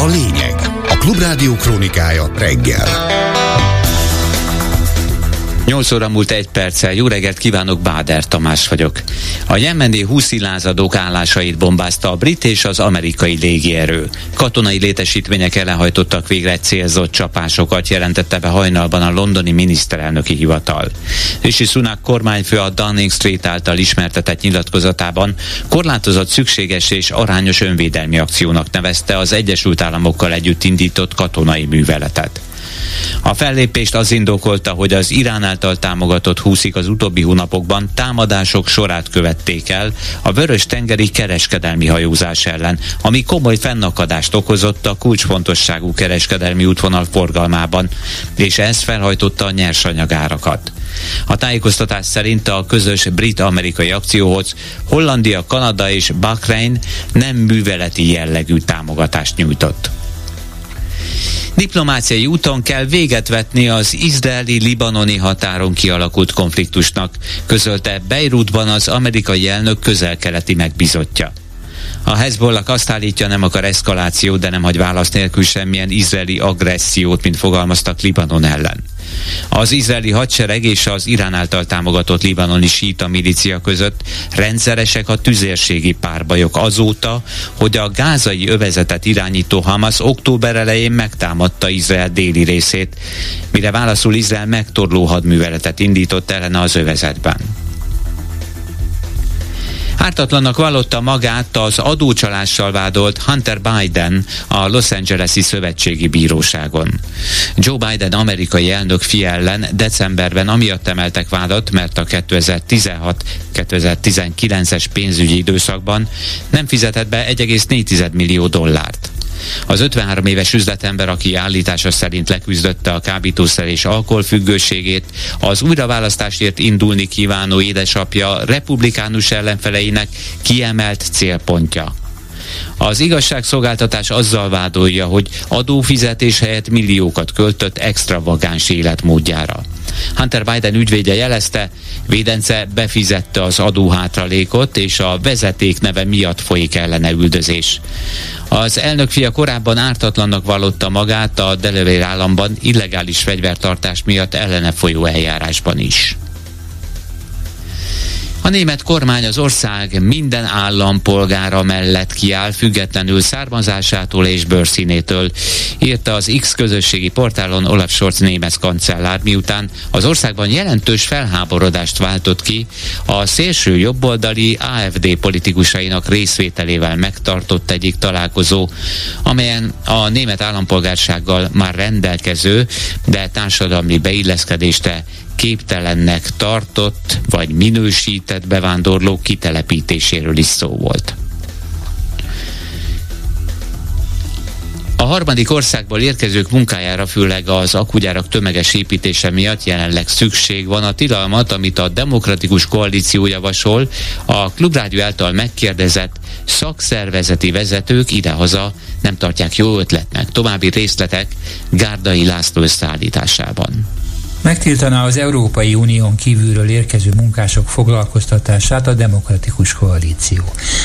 a lényeg. A Klubrádió krónikája reggel. 8 óra múlt egy perccel. Jó reggelt kívánok, Báder Tamás vagyok. A jemeni húszi lázadók állásait bombázta a brit és az amerikai légierő. Katonai létesítmények ellenhajtottak végre célzott csapásokat, jelentette be hajnalban a londoni miniszterelnöki hivatal. Rishi Sunak kormányfő a Downing Street által ismertetett nyilatkozatában korlátozott szükséges és arányos önvédelmi akciónak nevezte az Egyesült Államokkal együtt indított katonai műveletet. A fellépést az indokolta, hogy az Irán által támogatott húszik az utóbbi hónapokban támadások sorát követték el a vörös tengeri kereskedelmi hajózás ellen, ami komoly fennakadást okozott a kulcsfontosságú kereskedelmi útvonal forgalmában, és ez felhajtotta a nyersanyagárakat. A tájékoztatás szerint a közös brit-amerikai akcióhoz Hollandia, Kanada és Bahrein nem műveleti jellegű támogatást nyújtott. Diplomáciai úton kell véget vetni az izraeli-libanoni határon kialakult konfliktusnak, közölte Beirutban az amerikai elnök közel-keleti megbizotja. A Hezbollah azt állítja, nem akar eszkalációt, de nem hagy válasz nélkül semmilyen izraeli agressziót, mint fogalmaztak Libanon ellen. Az izraeli hadsereg és az Irán által támogatott libanoni síta milícia között rendszeresek a tüzérségi párbajok azóta, hogy a gázai övezetet irányító Hamas október elején megtámadta Izrael déli részét, mire válaszul Izrael megtorló hadműveletet indított ellene az övezetben. Ártatlannak vallotta magát az adócsalással vádolt Hunter Biden a Los Angeles-i Szövetségi Bíróságon. Joe Biden amerikai elnök fia ellen decemberben amiatt emeltek vádat, mert a 2016-2019-es pénzügyi időszakban nem fizetett be 1,4 millió dollárt. Az 53 éves üzletember, aki állítása szerint leküzdötte a kábítószer és alkoholfüggőségét, az újraválasztásért indulni kívánó édesapja republikánus ellenfeleinek kiemelt célpontja. Az igazságszolgáltatás azzal vádolja, hogy adófizetés helyett milliókat költött extravagáns életmódjára. Hunter Biden ügyvédje jelezte, Védence befizette az adóhátralékot, és a vezeték neve miatt folyik ellene üldözés. Az elnök fia korábban ártatlannak vallotta magát a Delaware államban illegális fegyvertartás miatt ellene folyó eljárásban is. A német kormány az ország minden állampolgára mellett kiáll, függetlenül származásától és bőrszínétől, írta az X közösségi portálon Olaf Scholz német kancellár, miután az országban jelentős felháborodást váltott ki a szélső jobboldali AFD politikusainak részvételével megtartott egyik találkozó, amelyen a német állampolgársággal már rendelkező, de társadalmi beilleszkedésre képtelennek tartott vagy minősített bevándorlók kitelepítéséről is szó volt. A harmadik országból érkezők munkájára, főleg az akugyárak tömeges építése miatt jelenleg szükség van a tilalmat, amit a Demokratikus Koalíció javasol, a Klubrádió által megkérdezett szakszervezeti vezetők idehaza nem tartják jó ötletnek. További részletek Gárdai László összeállításában megtiltaná az Európai Unión kívülről érkező munkások foglalkoztatását a Demokratikus Koalíció.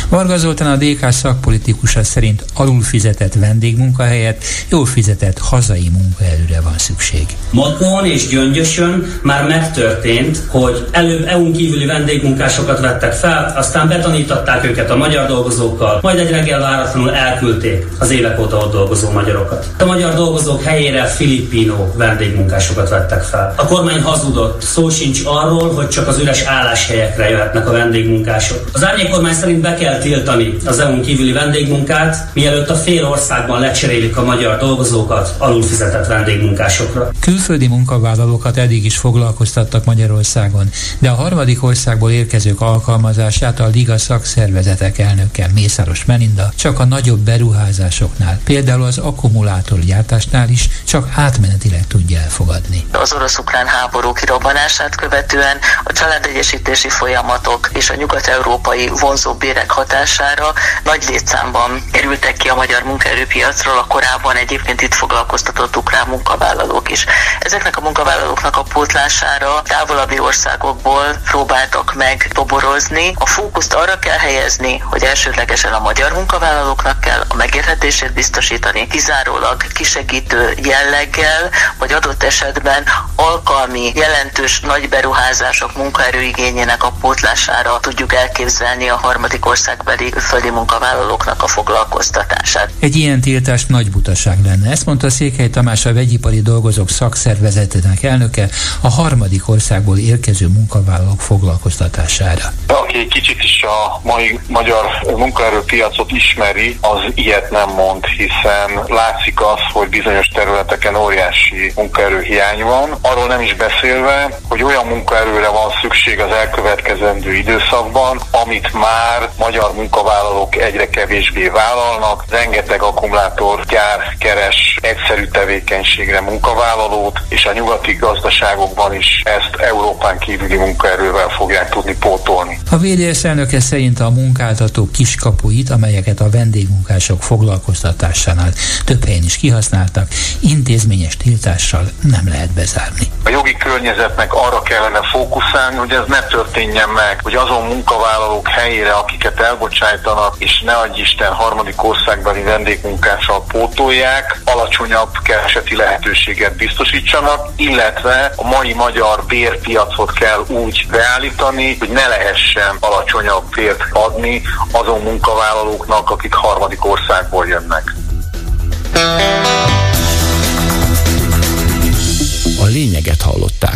Varga Zoltán a DK szakpolitikusa szerint alulfizetett vendégmunkahelyet jól fizetett hazai munkaerőre van szükség. Makon és Gyöngyösön már megtörtént, hogy előbb EU-n kívüli vendégmunkásokat vettek fel, aztán betanítatták őket a magyar dolgozókkal, majd egy reggel váratlanul elküldték az évek óta ott dolgozó magyarokat. A magyar dolgozók helyére filippino vendégmunkásokat vettek fel. A kormány hazudott, szó sincs arról, hogy csak az üres álláshelyekre jöhetnek a vendégmunkások. Az árnyék kormány szerint be kell tiltani az EU-n kívüli vendégmunkát, mielőtt a fél országban lecserélik a magyar dolgozókat alulfizetett vendégmunkásokra. Külföldi munkavállalókat eddig is foglalkoztattak Magyarországon, de a harmadik országból érkezők alkalmazását a Liga szakszervezetek elnöke Mészáros Melinda csak a nagyobb beruházásoknál, például az akkumulátorgyártásnál is csak átmenetileg tudja elfogadni. Az orosz orosz-ukrán háború kirobbanását követően a családegyesítési folyamatok és a nyugat-európai vonzó bérek hatására nagy létszámban kerültek ki a magyar munkaerőpiacról a korábban egyébként itt foglalkoztatott ukrán munkavállalók is. Ezeknek a munkavállalóknak a pótlására távolabbi országokból próbáltak meg toborozni. A fókuszt arra kell helyezni, hogy elsődlegesen a magyar munkavállalóknak kell a megérhetését biztosítani, kizárólag kisegítő jelleggel, vagy adott esetben alkalmi, jelentős nagy beruházások munkaerőigényének a pótlására tudjuk elképzelni a harmadik országbeli földi munkavállalóknak a foglalkoztatását. Egy ilyen tiltás nagy butaság lenne. Ezt mondta Székely Tamás a vegyipari dolgozók szakszervezetének elnöke a harmadik országból érkező munkavállalók foglalkoztatására. Aki egy kicsit is a mai magyar munkaerőpiacot ismeri, az ilyet nem mond, hiszen látszik az, hogy bizonyos területeken óriási munkaerőhiány van. Arról nem is beszélve, hogy olyan munkaerőre van szükség az elkövetkezendő időszakban, amit már magyar munkavállalók egyre kevésbé vállalnak. Rengeteg akkumulátorgyár keres egyszerű tevékenységre munkavállalót, és a nyugati gazdaságokban is ezt Európán kívüli munkaerővel fogják tudni pótolni. A VDS elnöke szerint a munkáltatók kiskapuit, amelyeket a vendégmunkások foglalkoztatásánál több helyen is kihasználtak, intézményes tiltással nem lehet bezárni. A jogi környezetnek arra kellene fókuszálni, hogy ez ne történjen meg, hogy azon munkavállalók helyére, akiket elbocsájtanak, és ne adj Isten harmadik országbeli vendégmunkással pótolják, alacsonyabb kereseti lehetőséget biztosítsanak, illetve a mai magyar bérpiacot kell úgy beállítani, hogy ne lehessen alacsonyabb bért adni azon munkavállalóknak, akik harmadik országból jönnek. Lényeget hallották.